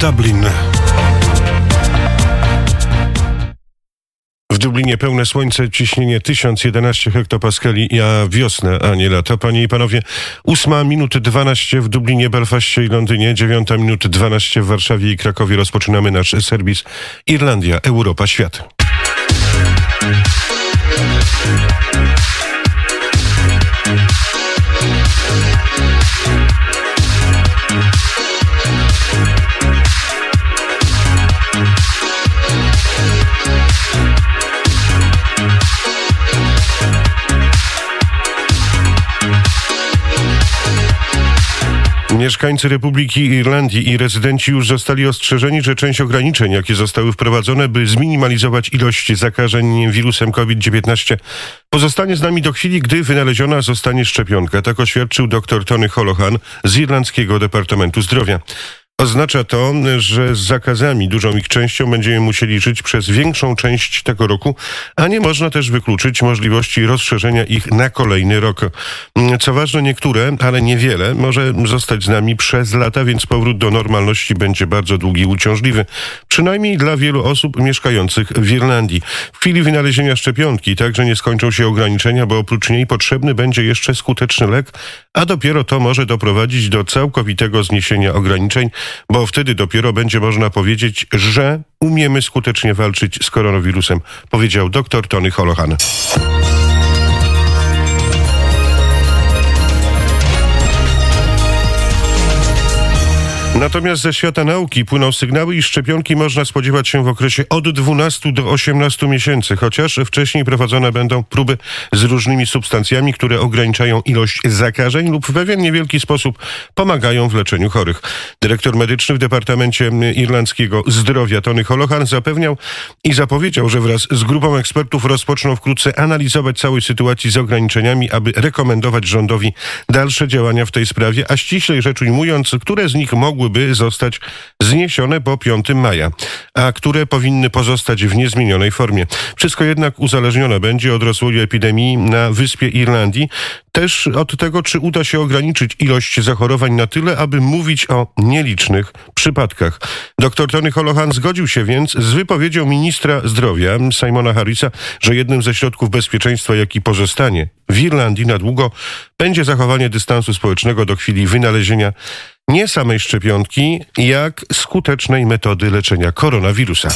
Dublin. W Dublinie pełne słońce, ciśnienie 1011 hektopaskali, a wiosna, a nie lato. Panie i panowie, 8 minut 12 w Dublinie, Belfaście i Londynie, 9 minut 12 w Warszawie i Krakowie. Rozpoczynamy nasz serwis Irlandia, Europa, Świat. Mieszkańcy Republiki Irlandii i rezydenci już zostali ostrzeżeni, że część ograniczeń, jakie zostały wprowadzone, by zminimalizować ilość zakażeń wirusem COVID-19, pozostanie z nami do chwili, gdy wynaleziona zostanie szczepionka. Tak oświadczył dr Tony Holohan z Irlandzkiego Departamentu Zdrowia. Oznacza to, że z zakazami dużą ich częścią będziemy musieli żyć przez większą część tego roku, a nie można też wykluczyć możliwości rozszerzenia ich na kolejny rok. Co ważne, niektóre, ale niewiele, może zostać z nami przez lata, więc powrót do normalności będzie bardzo długi i uciążliwy. Przynajmniej dla wielu osób mieszkających w Irlandii. W chwili wynalezienia szczepionki także nie skończą się ograniczenia, bo oprócz niej potrzebny będzie jeszcze skuteczny lek, a dopiero to może doprowadzić do całkowitego zniesienia ograniczeń bo wtedy dopiero będzie można powiedzieć, że umiemy skutecznie walczyć z koronawirusem, powiedział dr Tony Holohan. Natomiast ze świata nauki płyną sygnały, iż szczepionki można spodziewać się w okresie od 12 do 18 miesięcy, chociaż wcześniej prowadzone będą próby z różnymi substancjami, które ograniczają ilość zakażeń lub w pewien niewielki sposób pomagają w leczeniu chorych. Dyrektor medyczny w Departamencie Irlandzkiego Zdrowia Tony Holohan zapewniał i zapowiedział, że wraz z grupą ekspertów rozpoczną wkrótce analizować całej sytuacji z ograniczeniami, aby rekomendować rządowi dalsze działania w tej sprawie, a ściślej rzecz ujmując, które z nich mogły mogłyby zostać zniesione po 5 maja, a które powinny pozostać w niezmienionej formie. Wszystko jednak uzależnione będzie od rozwoju epidemii na wyspie Irlandii, też od tego, czy uda się ograniczyć ilość zachorowań na tyle, aby mówić o nielicznych przypadkach. Dr Tony Holohan zgodził się więc z wypowiedzią ministra zdrowia Simona Harrisa, że jednym ze środków bezpieczeństwa, jaki pozostanie w Irlandii na długo, będzie zachowanie dystansu społecznego do chwili wynalezienia nie samej szczepionki, jak skutecznej metody leczenia koronawirusa.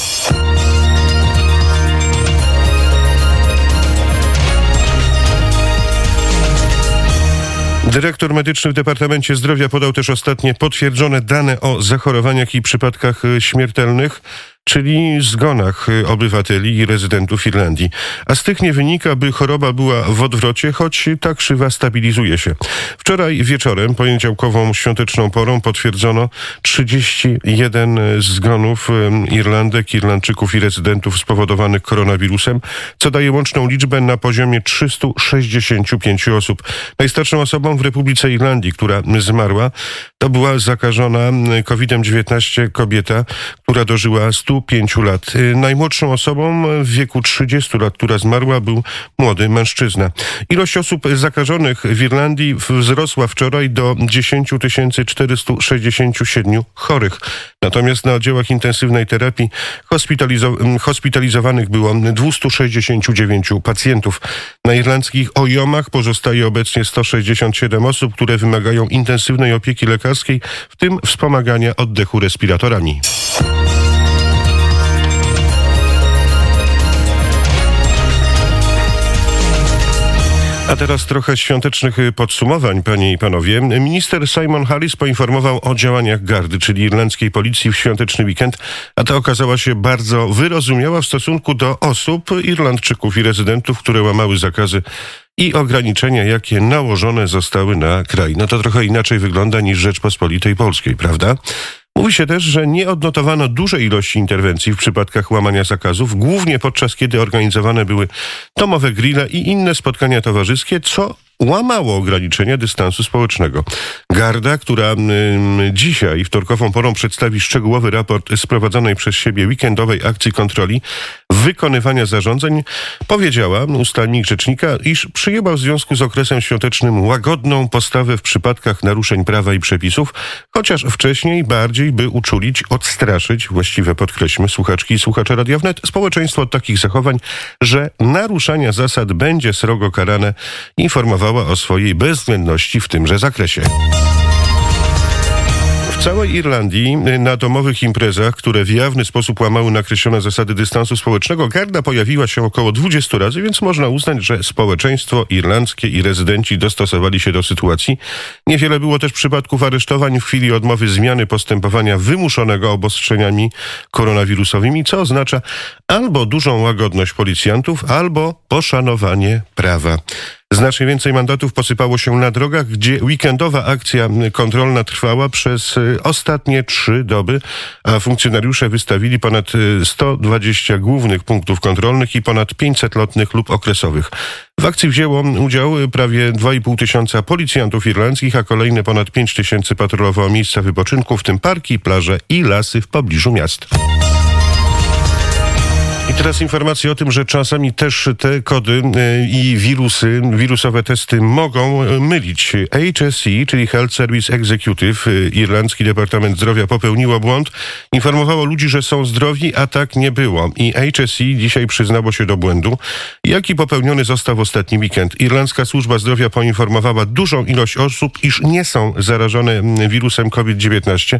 Dyrektor medyczny w Departamencie Zdrowia podał też ostatnie potwierdzone dane o zachorowaniach i przypadkach śmiertelnych czyli zgonach y, obywateli i rezydentów Irlandii. A z tych nie wynika, by choroba była w odwrocie, choć ta krzywa stabilizuje się. Wczoraj wieczorem, poniedziałkową świąteczną porą, potwierdzono 31 zgonów y, Irlandek, Irlandczyków i rezydentów spowodowanych koronawirusem, co daje łączną liczbę na poziomie 365 osób. Najstarszą osobą w Republice Irlandii, która zmarła, to była zakażona y, COVID-19 kobieta, która dożyła 100 105 lat. Y, najmłodszą osobą w wieku 30 lat, która zmarła, był młody mężczyzna. Ilość osób zakażonych w Irlandii wzrosła wczoraj do 10 467 chorych. Natomiast na oddziałach intensywnej terapii hospitalizo hospitalizowanych było 269 pacjentów. Na irlandzkich ojomach pozostaje obecnie 167 osób, które wymagają intensywnej opieki lekarskiej, w tym wspomagania oddechu respiratorami. A teraz trochę świątecznych y, podsumowań, panie i panowie. Minister Simon Harris poinformował o działaniach gardy, czyli irlandzkiej policji w świąteczny weekend, a ta okazała się bardzo wyrozumiała w stosunku do osób, Irlandczyków i rezydentów, które łamały zakazy i ograniczenia, jakie nałożone zostały na kraj. No to trochę inaczej wygląda niż Rzeczpospolitej Polskiej, prawda? Mówi się też, że nie odnotowano dużej ilości interwencji w przypadkach łamania zakazów, głównie podczas kiedy organizowane były domowe grille i inne spotkania towarzyskie, co łamało ograniczenia dystansu społecznego. Garda, która y, dzisiaj wtorkową porą przedstawi szczegółowy raport z prowadzonej przez siebie weekendowej akcji kontroli wykonywania zarządzeń, powiedziała ustalnik rzecznika, iż przyjęła w związku z okresem świątecznym łagodną postawę w przypadkach naruszeń prawa i przepisów, chociaż wcześniej bardziej by uczulić, odstraszyć, właściwe podkreślmy słuchaczki i słuchacze Radia Wnet, społeczeństwo od takich zachowań, że naruszania zasad będzie srogo karane, informowała o swojej bezwzględności w tymże zakresie całej Irlandii y, na domowych imprezach, które w jawny sposób łamały nakreślone zasady dystansu społecznego, garda pojawiła się około 20 razy, więc można uznać, że społeczeństwo irlandzkie i rezydenci dostosowali się do sytuacji. Niewiele było też przypadków aresztowań w chwili odmowy zmiany postępowania wymuszonego obostrzeniami koronawirusowymi, co oznacza albo dużą łagodność policjantów, albo poszanowanie prawa. Znacznie więcej mandatów posypało się na drogach, gdzie weekendowa akcja kontrolna trwała przez y, ostatnie trzy doby, a funkcjonariusze wystawili ponad 120 y, głównych punktów kontrolnych i ponad 500 lotnych lub okresowych. W akcji wzięło udział prawie 2,5 tysiąca policjantów irlandzkich, a kolejne ponad 5 tysięcy patrolowało miejsca wypoczynku, w tym parki, plaże i lasy w pobliżu miast. I teraz informacja o tym, że czasami też te kody e, i wirusy, wirusowe testy mogą e, mylić. HSE, czyli Health Service Executive, e, Irlandzki Departament Zdrowia popełniło błąd, informowało ludzi, że są zdrowi, a tak nie było. I HSE dzisiaj przyznało się do błędu, jaki popełniony został w ostatni weekend. Irlandzka Służba Zdrowia poinformowała dużą ilość osób, iż nie są zarażone wirusem COVID-19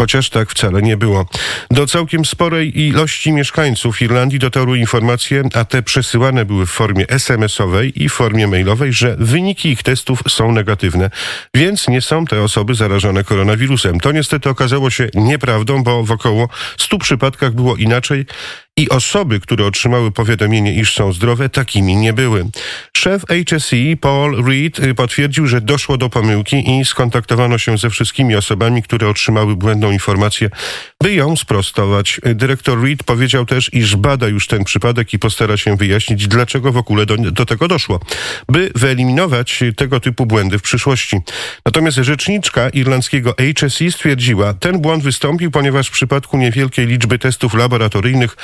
chociaż tak wcale nie było. Do całkiem sporej ilości mieszkańców Irlandii dotarły informacje, a te przesyłane były w formie SMS-owej i w formie mailowej, że wyniki ich testów są negatywne, więc nie są te osoby zarażone koronawirusem. To niestety okazało się nieprawdą, bo w około 100 przypadkach było inaczej i osoby, które otrzymały powiadomienie, iż są zdrowe, takimi nie były. Szef HSE Paul Reed y, potwierdził, że doszło do pomyłki i skontaktowano się ze wszystkimi osobami, które otrzymały błędną informację, by ją sprostować. Dyrektor Reed powiedział też, iż bada już ten przypadek i postara się wyjaśnić, dlaczego w ogóle do, do tego doszło, by wyeliminować tego typu błędy w przyszłości. Natomiast rzeczniczka irlandzkiego HSE stwierdziła, ten błąd wystąpił, ponieważ w przypadku niewielkiej liczby testów laboratoryjnych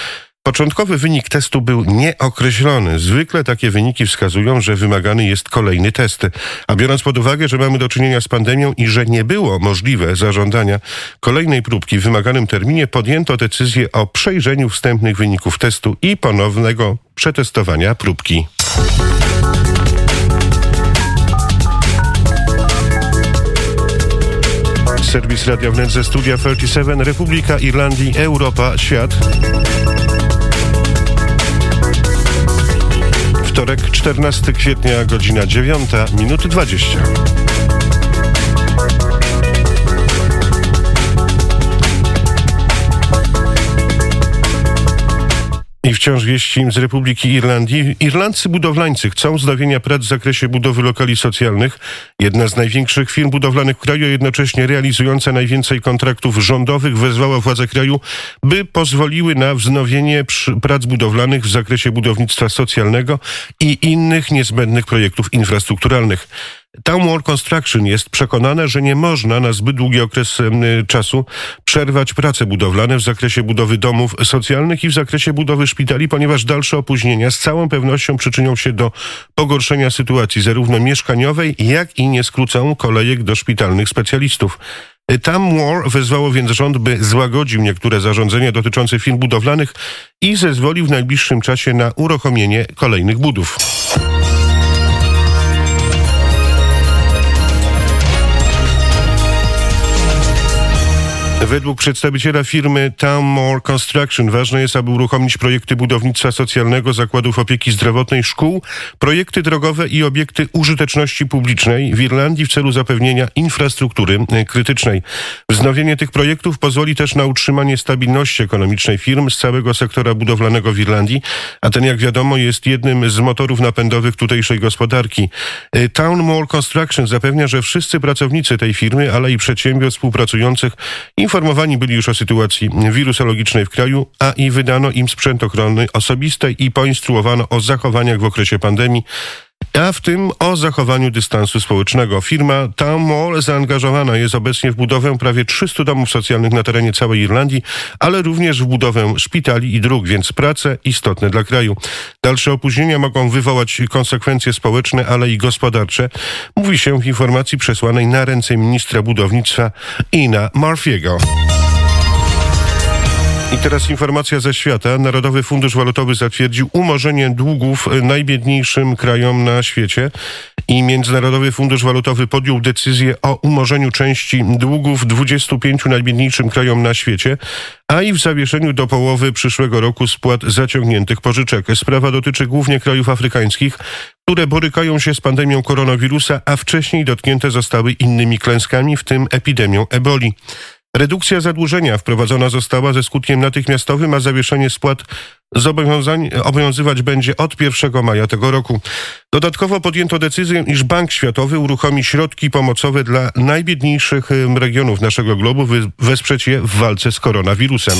Początkowy wynik testu był nieokreślony. Zwykle takie wyniki wskazują, że wymagany jest kolejny test. A biorąc pod uwagę, że mamy do czynienia z pandemią i że nie było możliwe zażądania kolejnej próbki w wymaganym terminie, podjęto decyzję o przejrzeniu wstępnych wyników testu i ponownego przetestowania próbki. Serwis Radio Wnet studia 37 Republika Irlandii Europa Świat. Wtorek, 14 kwietnia, godzina 9, minuty 20. I wciąż wieści z Republiki Irlandii. Irlandcy budowlańcy chcą wznowienia prac w zakresie budowy lokali socjalnych. Jedna z największych firm budowlanych w kraju, jednocześnie realizująca najwięcej kontraktów rządowych, wezwała władze kraju, by pozwoliły na wznowienie prac budowlanych w zakresie budownictwa socjalnego i innych niezbędnych projektów infrastrukturalnych. Town Wall Construction jest przekonane, że nie można na zbyt długi okres czasu przerwać prace budowlane w zakresie budowy domów socjalnych i w zakresie budowy szpitali, ponieważ dalsze opóźnienia z całą pewnością przyczynią się do pogorszenia sytuacji zarówno mieszkaniowej, jak i nie skrócą kolejek do szpitalnych specjalistów. Tam War wezwało więc rząd, by złagodził niektóre zarządzenia dotyczące firm budowlanych i zezwolił w najbliższym czasie na uruchomienie kolejnych budów. Według przedstawiciela firmy Townmore Construction ważne jest, aby uruchomić projekty budownictwa socjalnego, zakładów opieki zdrowotnej, szkół, projekty drogowe i obiekty użyteczności publicznej w Irlandii w celu zapewnienia infrastruktury e, krytycznej. Wznowienie tych projektów pozwoli też na utrzymanie stabilności ekonomicznej firm z całego sektora budowlanego w Irlandii, a ten, jak wiadomo, jest jednym z motorów napędowych tutejszej gospodarki. E, Townmore Construction zapewnia, że wszyscy pracownicy tej firmy, ale i przedsiębiorstw współpracujących Informowani byli już o sytuacji wirusologicznej w kraju, a i wydano im sprzęt ochrony osobistej i poinstruowano o zachowaniach w okresie pandemii. A w tym o zachowaniu dystansu społecznego. Firma Mall zaangażowana jest obecnie w budowę prawie 300 domów socjalnych na terenie całej Irlandii, ale również w budowę szpitali i dróg, więc prace istotne dla kraju. Dalsze opóźnienia mogą wywołać konsekwencje społeczne, ale i gospodarcze, mówi się w informacji przesłanej na ręce ministra budownictwa Ina Murphy'ego. I teraz informacja ze świata. Narodowy Fundusz Walutowy zatwierdził umorzenie długów najbiedniejszym krajom na świecie i Międzynarodowy Fundusz Walutowy podjął decyzję o umorzeniu części długów 25 najbiedniejszym krajom na świecie, a i w zawieszeniu do połowy przyszłego roku spłat zaciągniętych pożyczek. Sprawa dotyczy głównie krajów afrykańskich, które borykają się z pandemią koronawirusa, a wcześniej dotknięte zostały innymi klęskami, w tym epidemią eboli. Redukcja zadłużenia wprowadzona została ze skutkiem natychmiastowym, a zawieszenie spłat zobowiązań obowiązywać będzie od 1 maja tego roku. Dodatkowo podjęto decyzję, iż Bank Światowy uruchomi środki pomocowe dla najbiedniejszych regionów naszego globu, wesprzeć je w walce z koronawirusem.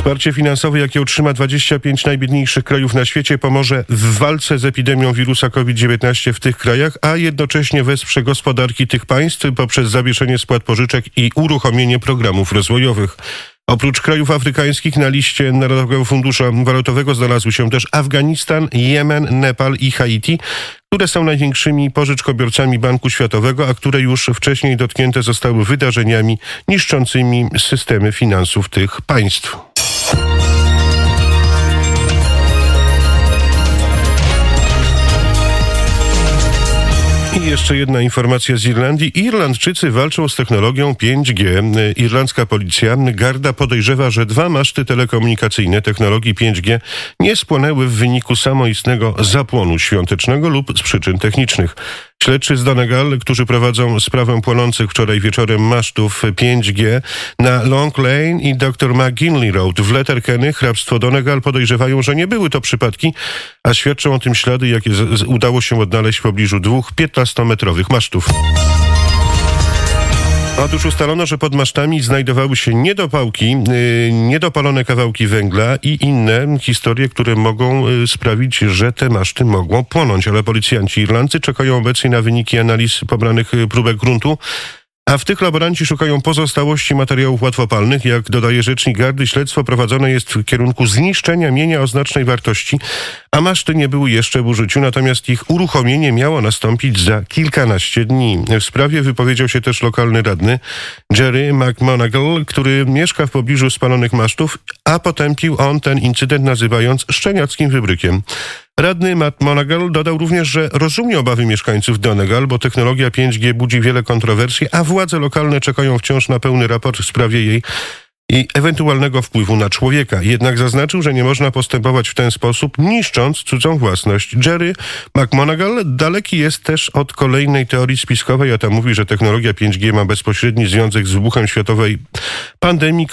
Wsparcie finansowe, jakie otrzyma 25 najbiedniejszych krajów na świecie, pomoże w walce z epidemią wirusa COVID-19 w tych krajach, a jednocześnie wesprze gospodarki tych państw poprzez zawieszenie spłat pożyczek i uruchomienie programów rozwojowych. Oprócz krajów afrykańskich na liście Narodowego Funduszu Walutowego znalazły się też Afganistan, Jemen, Nepal i Haiti, które są największymi pożyczkobiorcami Banku Światowego, a które już wcześniej dotknięte zostały wydarzeniami niszczącymi systemy finansów tych państw. I jeszcze jedna informacja z Irlandii. Irlandczycy walczą z technologią 5G. Irlandzka policja Garda podejrzewa, że dwa maszty telekomunikacyjne technologii 5G nie spłonęły w wyniku samoistnego zapłonu świątecznego lub z przyczyn technicznych. Śledczy z Donegal, którzy prowadzą sprawę płonących wczoraj wieczorem masztów 5G na Long Lane i Dr. McGinley Road w Letterkenny, hrabstwo Donegal, podejrzewają, że nie były to przypadki, a świadczą o tym ślady, jakie udało się odnaleźć w pobliżu dwóch 15-metrowych masztów. Otóż ustalono, że pod masztami znajdowały się niedopałki, yy, niedopalone kawałki węgla i inne historie, które mogą yy, sprawić, że te maszty mogą płonąć. Ale policjanci irlandcy czekają obecnie na wyniki analiz pobranych yy, próbek gruntu. A w tych laboranci szukają pozostałości materiałów łatwopalnych. Jak dodaje rzecznik gardy, śledztwo prowadzone jest w kierunku zniszczenia mienia o znacznej wartości, a maszty nie były jeszcze w użyciu, natomiast ich uruchomienie miało nastąpić za kilkanaście dni. W sprawie wypowiedział się też lokalny radny Jerry McMonagall, który mieszka w pobliżu spalonych masztów, a potępił on ten incydent nazywając szczeniackim wybrykiem. Radny Matt Monagal dodał również, że rozumie obawy mieszkańców Donegal, bo technologia 5G budzi wiele kontrowersji, a władze lokalne czekają wciąż na pełny raport w sprawie jej i ewentualnego wpływu na człowieka. Jednak zaznaczył, że nie można postępować w ten sposób, niszcząc cudzą własność. Jerry McMonagall daleki jest też od kolejnej teorii spiskowej, a ta mówi, że technologia 5G ma bezpośredni związek z wybuchem światowej pandemii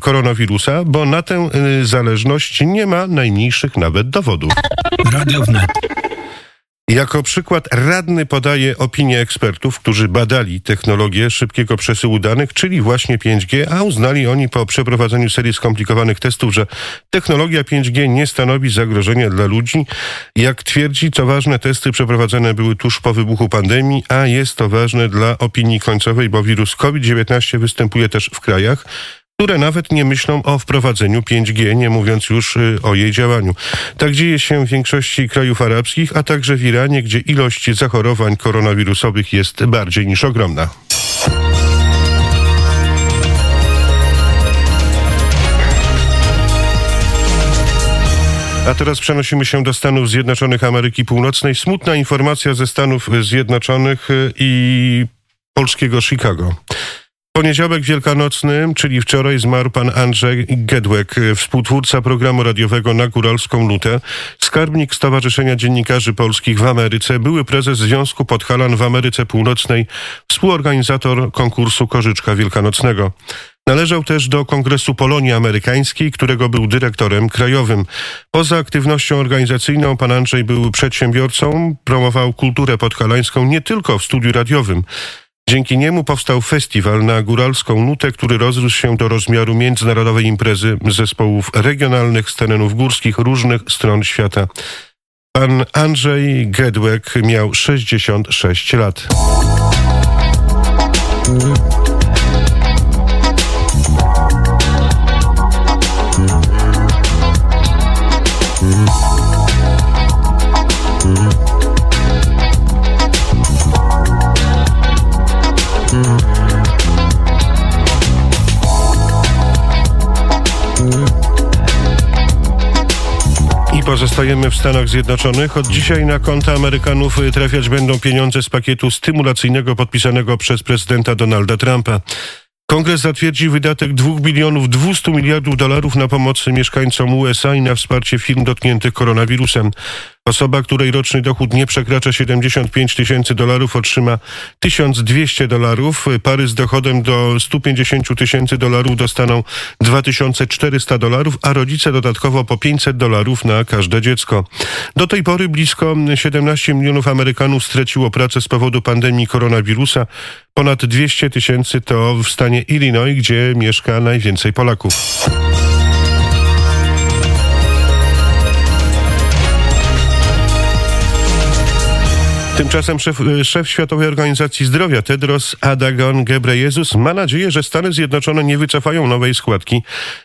koronawirusa, bo na tę y, zależność nie ma najmniejszych nawet dowodów. Radio wnet. Jako przykład radny podaje opinię ekspertów, którzy badali technologię szybkiego przesyłu danych, czyli właśnie 5G, a uznali oni po przeprowadzeniu serii skomplikowanych testów, że technologia 5G nie stanowi zagrożenia dla ludzi. Jak twierdzi, co ważne, testy przeprowadzone były tuż po wybuchu pandemii, a jest to ważne dla opinii końcowej, bo wirus COVID-19 występuje też w krajach, które nawet nie myślą o wprowadzeniu 5G, nie mówiąc już y, o jej działaniu. Tak dzieje się w większości krajów arabskich, a także w Iranie, gdzie ilość zachorowań koronawirusowych jest bardziej niż ogromna. A teraz przenosimy się do Stanów Zjednoczonych Ameryki Północnej. Smutna informacja ze Stanów Zjednoczonych y, i polskiego Chicago poniedziałek wielkanocny, czyli wczoraj, zmarł pan Andrzej Gedłek, współtwórca programu radiowego na Góralską Lutę, skarbnik Stowarzyszenia Dziennikarzy Polskich w Ameryce, były prezes Związku Podhalan w Ameryce Północnej, współorganizator konkursu Korzyczka Wielkanocnego. Należał też do Kongresu Polonii Amerykańskiej, którego był dyrektorem krajowym. Poza aktywnością organizacyjną pan Andrzej był przedsiębiorcą, promował kulturę podhalańską nie tylko w studiu radiowym. Dzięki niemu powstał festiwal na góralską nutę, który rozrósł się do rozmiaru międzynarodowej imprezy zespołów regionalnych z terenów górskich różnych stron świata. Pan Andrzej Gedłek miał 66 lat. Pozostajemy w Stanach Zjednoczonych. Od dzisiaj na konta Amerykanów trafiać będą pieniądze z pakietu stymulacyjnego podpisanego przez prezydenta Donalda Trumpa. Kongres zatwierdzi wydatek 2 bilionów 200 miliardów dolarów na pomoc mieszkańcom USA i na wsparcie firm dotkniętych koronawirusem. Osoba, której roczny dochód nie przekracza 75 tysięcy dolarów, otrzyma 1200 dolarów. Pary z dochodem do 150 tysięcy dolarów dostaną 2400 dolarów, a rodzice dodatkowo po 500 dolarów na każde dziecko. Do tej pory blisko 17 milionów Amerykanów straciło pracę z powodu pandemii koronawirusa. Ponad 200 tysięcy to w stanie Illinois, gdzie mieszka najwięcej Polaków. Tymczasem szef, szef Światowej Organizacji Zdrowia Tedros Adhanom Ghebreyesus ma nadzieję, że Stany Zjednoczone nie wycofają nowej składki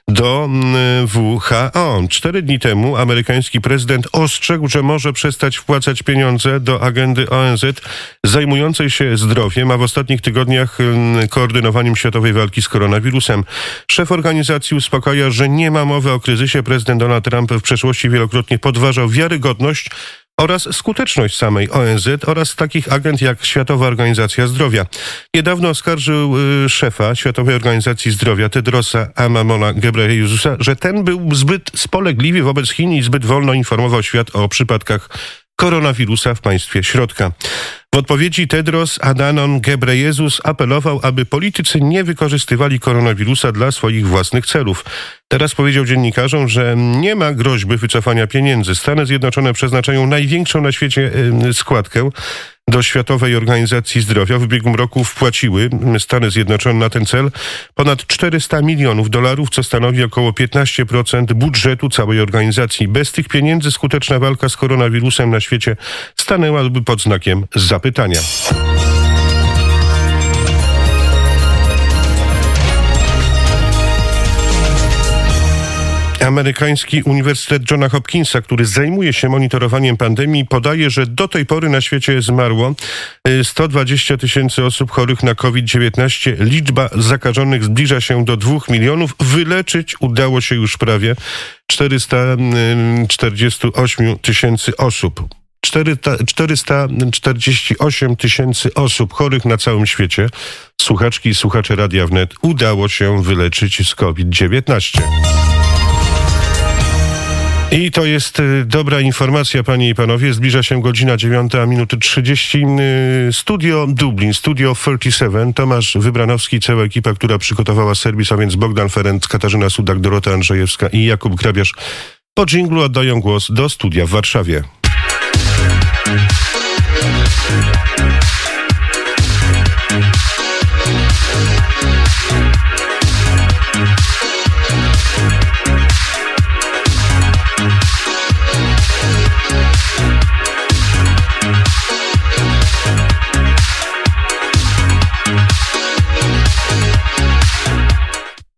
do mm, WHO. Cztery dni temu amerykański prezydent ostrzegł, że może przestać wpłacać pieniądze do agendy ONZ zajmującej się zdrowiem, a w ostatnich tygodniach mm, koordynowaniem światowej walki z koronawirusem. Szef organizacji uspokaja, że nie ma mowy o kryzysie. Prezydent Donald Trump w przeszłości wielokrotnie podważał wiarygodność oraz skuteczność samej ONZ oraz takich agent jak Światowa Organizacja Zdrowia. Niedawno oskarżył y, szefa Światowej Organizacji Zdrowia Tedrosa Amamona Ghebreyesusa, że ten był zbyt spolegliwy wobec Chin i zbyt wolno informował świat o przypadkach koronawirusa w państwie środka. W odpowiedzi Tedros Adhanom Ghebreyesus apelował, aby politycy nie wykorzystywali koronawirusa dla swoich własnych celów. Teraz powiedział dziennikarzom, że nie ma groźby wycofania pieniędzy. Stany Zjednoczone przeznaczają największą na świecie składkę do Światowej Organizacji Zdrowia. W ubiegłym roku wpłaciły Stany Zjednoczone na ten cel ponad 400 milionów dolarów, co stanowi około 15% budżetu całej organizacji. Bez tych pieniędzy skuteczna walka z koronawirusem na świecie stanęłaby pod znakiem zapytania. Amerykański Uniwersytet Johna Hopkinsa, który zajmuje się monitorowaniem pandemii, podaje, że do tej pory na świecie zmarło 120 tysięcy osób chorych na COVID-19. Liczba zakażonych zbliża się do 2 milionów. Wyleczyć udało się już prawie 448 tysięcy osób. 448 tysięcy osób chorych na całym świecie, słuchaczki i słuchacze Radia Wnet, udało się wyleczyć z COVID-19. I to jest y, dobra informacja, panie i panowie. Zbliża się godzina 9, a minuty 30. Y, studio Dublin, Studio 37. Tomasz Wybranowski, cała ekipa, która przygotowała serwis, a więc Bogdan Ferenc, Katarzyna Sudak, Dorota Andrzejewska i Jakub Grabiarz. Po dżinglu oddają głos do studia w Warszawie.